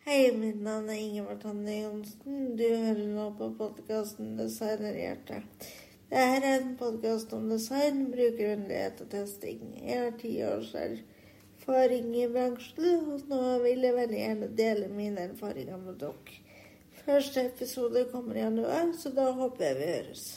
Hei, mitt navn er Ingeborg Tanne Johnsen. Du hører nå på podkasten Designerhjerte. Dette er en podkast om design, brukervennlighet og testing. Jeg har ti års erfaring i bransjen, og nå vil jeg veldig gjerne dele mine erfaringer med dere. Første episode kommer i januar, så da håper jeg vi høres.